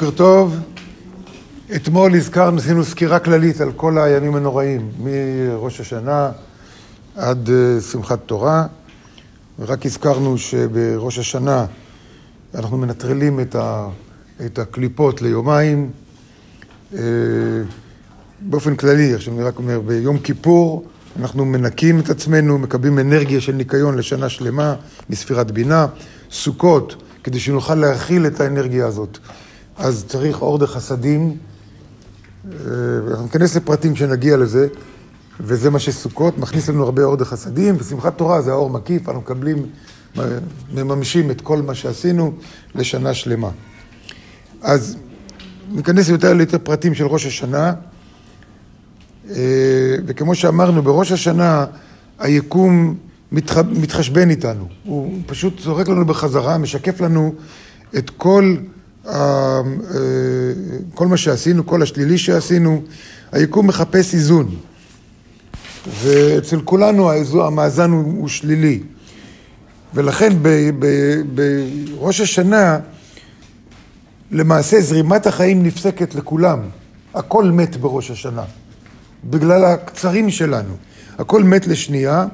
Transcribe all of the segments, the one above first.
בוקר טוב. אתמול הזכרנו, עשינו סקירה כללית על כל הימים הנוראים, מראש השנה עד אה, שמחת תורה, ורק הזכרנו שבראש השנה אנחנו מנטרלים את, ה, את הקליפות ליומיים. אה, באופן כללי, עכשיו אני רק אומר, ביום כיפור אנחנו מנקים את עצמנו, מקבלים אנרגיה של ניקיון לשנה שלמה מספירת בינה. סוכות, כדי שנוכל להכיל את האנרגיה הזאת. אז צריך אור דחסדים, אה, אנחנו ניכנס לפרטים כשנגיע לזה, וזה מה שסוכות, מכניס לנו הרבה אור דחסדים, ושמחת תורה זה האור מקיף, אנחנו מקבלים, מממשים את כל מה שעשינו לשנה שלמה. אז ניכנס יותר ליותר פרטים של ראש השנה, אה, וכמו שאמרנו, בראש השנה היקום מתח... מתחשבן איתנו, הוא פשוט זורק לנו בחזרה, משקף לנו את כל. אה, כל מה שעשינו, כל השלילי שעשינו, היקום מחפש איזון. ואצל כולנו המאזן הוא, הוא שלילי. ולכן בראש השנה, למעשה זרימת החיים נפסקת לכולם. הכל מת בראש השנה, בגלל הקצרים שלנו. הכל מת לשנייה.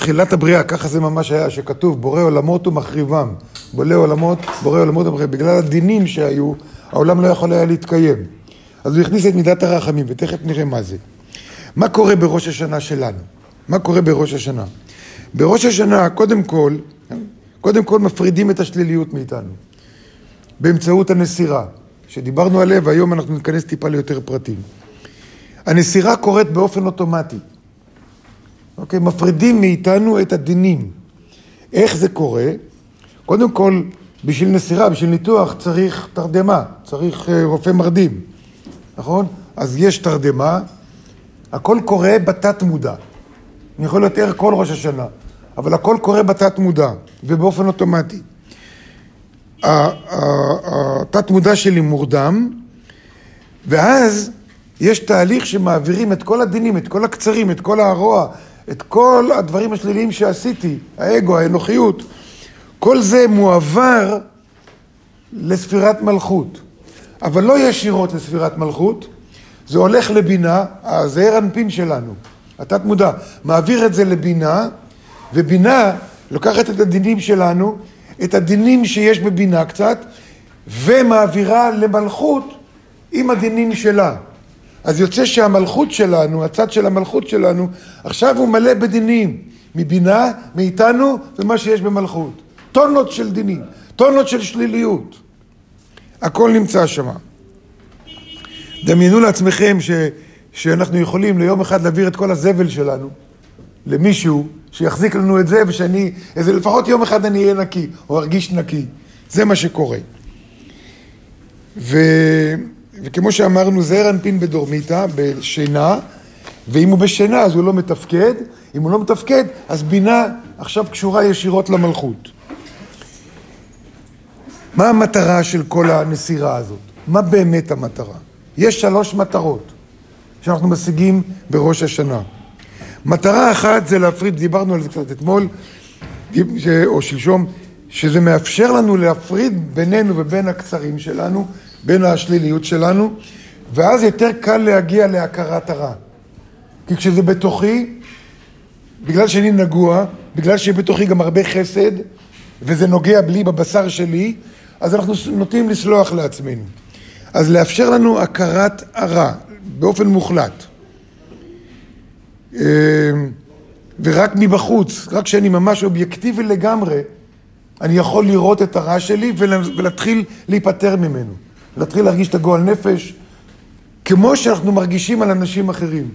בתחילת הבריאה, ככה זה ממש היה, שכתוב, בורא עולמות ומחריבם. בורא עולמות, בורא עולמות ומחריבם. בגלל הדינים שהיו, העולם לא יכול היה להתקיים. אז הוא הכניס את מידת הרחמים, ותכף נראה מה זה. מה קורה בראש השנה שלנו? מה קורה בראש השנה? בראש השנה, קודם כל, קודם כל מפרידים את השליליות מאיתנו. באמצעות הנסירה, שדיברנו עליה, והיום אנחנו ניכנס טיפה ליותר פרטים. הנסירה קורית באופן אוטומטי. אוקיי? מפרידים מאיתנו את הדינים. איך זה קורה? קודם כל, בשביל נסירה, בשביל ניתוח, צריך תרדמה, צריך uh, רופא מרדים, נכון? אז יש תרדמה, הכל קורה בתת מודע. אני יכול לתאר כל ראש השנה, אבל הכל קורה בתת מודע ובאופן אוטומטי. התת מודע שלי מורדם, ואז יש תהליך שמעבירים את כל הדינים, את כל הקצרים, את כל הרוע, את כל הדברים השליליים שעשיתי, האגו, האנוכיות, כל זה מועבר לספירת מלכות. אבל לא ישירות לספירת מלכות, זה הולך לבינה, הזעיר אנפין שלנו, התת מודע, מעביר את זה לבינה, ובינה לוקחת את הדינים שלנו, את הדינים שיש בבינה קצת, ומעבירה למלכות עם הדינים שלה. אז יוצא שהמלכות שלנו, הצד של המלכות שלנו, עכשיו הוא מלא בדינים, מבינה, מאיתנו ומה שיש במלכות. טונות של דינים, טונות של שליליות. הכל נמצא שם. דמיינו לעצמכם ש, שאנחנו יכולים ליום אחד להעביר את כל הזבל שלנו למישהו שיחזיק לנו את זה ושאני, איזה לפחות יום אחד אני אהיה נקי, או ארגיש נקי. זה מה שקורה. ו... וכמו שאמרנו, זעיר אנפין בדורמיתא, בשינה, ואם הוא בשינה אז הוא לא מתפקד, אם הוא לא מתפקד, אז בינה עכשיו קשורה ישירות למלכות. מה המטרה של כל הנסירה הזאת? מה באמת המטרה? יש שלוש מטרות שאנחנו משיגים בראש השנה. מטרה אחת זה להפריד, דיברנו על זה קצת אתמול, או שלשום, שזה מאפשר לנו להפריד בינינו ובין הקצרים שלנו, בין השליליות שלנו, ואז יותר קל להגיע להכרת הרע. כי כשזה בתוכי, בגלל שאני נגוע, בגלל שבתוכי גם הרבה חסד, וזה נוגע בלי בבשר שלי, אז אנחנו נוטים לסלוח לעצמנו. אז לאפשר לנו הכרת הרע באופן מוחלט. אמ, ורק מבחוץ, רק כשאני ממש אובייקטיבי לגמרי, אני יכול לראות את הרע שלי ולהתחיל להיפטר ממנו. להתחיל להרגיש את הגועל נפש, כמו שאנחנו מרגישים על אנשים אחרים.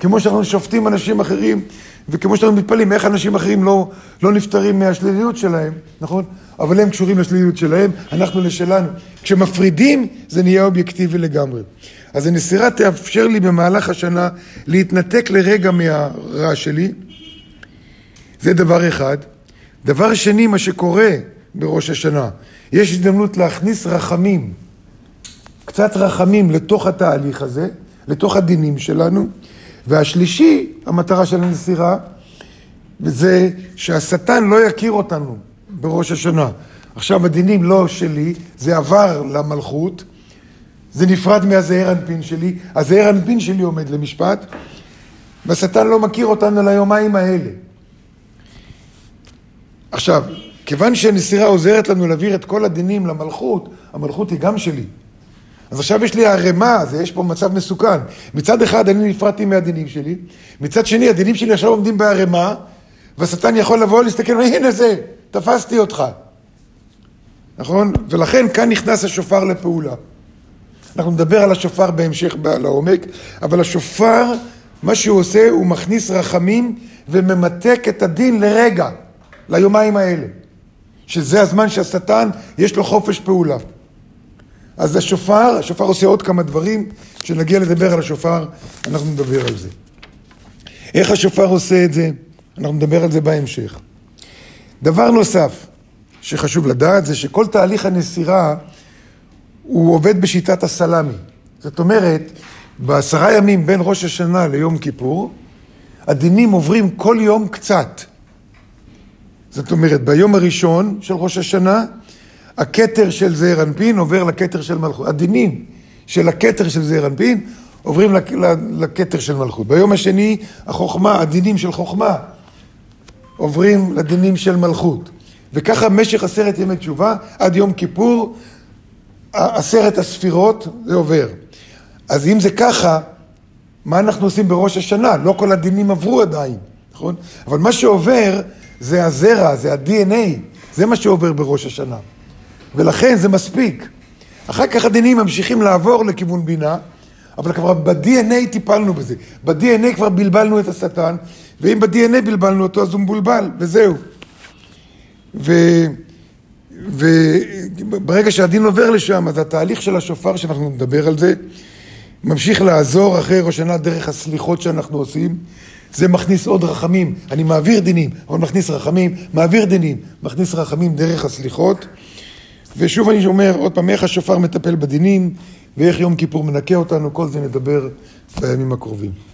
כמו שאנחנו שופטים אנשים אחרים, וכמו שאנחנו מתפלאים איך אנשים אחרים לא, לא נפטרים מהשליליות שלהם, נכון? אבל הם קשורים לשליליות שלהם, אנחנו לשלנו. כשמפרידים, זה נהיה אובייקטיבי לגמרי. אז הנסירה תאפשר לי במהלך השנה להתנתק לרגע מהרע שלי. זה דבר אחד. דבר שני, מה שקורה בראש השנה, יש הזדמנות להכניס רחמים. קצת רחמים לתוך התהליך הזה, לתוך הדינים שלנו. והשלישי, המטרה של הנסירה, וזה שהשטן לא יכיר אותנו בראש השנה. עכשיו הדינים לא שלי, זה עבר למלכות, זה נפרד מהזעיר אנפין שלי, הזעיר אנפין שלי עומד למשפט, והשטן לא מכיר אותנו ליומיים האלה. עכשיו, כיוון שנסירה עוזרת לנו להעביר את כל הדינים למלכות, המלכות היא גם שלי. אז עכשיו יש לי ערימה, זה יש פה מצב מסוכן. מצד אחד אני נפרדתי מהדינים שלי, מצד שני הדינים שלי עכשיו עומדים בערימה, והשטן יכול לבוא ולהסתכל, הנה זה, תפסתי אותך. נכון? ולכן כאן נכנס השופר לפעולה. אנחנו נדבר על השופר בהמשך לעומק, אבל השופר, מה שהוא עושה, הוא מכניס רחמים וממתק את הדין לרגע, ליומיים האלה. שזה הזמן שהשטן, יש לו חופש פעולה. אז השופר, השופר עושה עוד כמה דברים, כשנגיע לדבר על השופר, אנחנו נדבר על זה. איך השופר עושה את זה? אנחנו נדבר על זה בהמשך. דבר נוסף שחשוב לדעת זה שכל תהליך הנסירה הוא עובד בשיטת הסלאמי. זאת אומרת, בעשרה ימים בין ראש השנה ליום כיפור, הדינים עוברים כל יום קצת. זאת אומרת, ביום הראשון של ראש השנה, הכתר של זעיר אנפין עובר לכתר של מלכות. הדינים של הכתר של זעיר אנפין עוברים לכתר של מלכות. ביום השני, החוכמה, הדינים של חוכמה עוברים לדינים של מלכות. וככה במשך עשרת ימי תשובה, עד יום כיפור, עשרת הספירות, זה עובר. אז אם זה ככה, מה אנחנו עושים בראש השנה? לא כל הדינים עברו עדיין, נכון? אבל מה שעובר זה הזרע, זה ה-DNA, זה מה שעובר בראש השנה. ולכן זה מספיק. אחר כך הדינים ממשיכים לעבור לכיוון בינה, אבל כבר ב-DNA טיפלנו בזה. ב-DNA כבר בלבלנו את השטן, ואם ב-DNA בלבלנו אותו אז הוא מבולבל, וזהו. וברגע שהדין עובר לשם, אז התהליך של השופר, שאנחנו נדבר על זה, ממשיך לעזור אחרי ראש שנה דרך הסליחות שאנחנו עושים. זה מכניס עוד רחמים. אני מעביר דינים, אבל מכניס רחמים, מעביר דינים, מכניס רחמים דרך הסליחות. ושוב אני אומר, עוד פעם, איך השופר מטפל בדינים, ואיך יום כיפור מנקה אותנו, כל זה נדבר בימים הקרובים.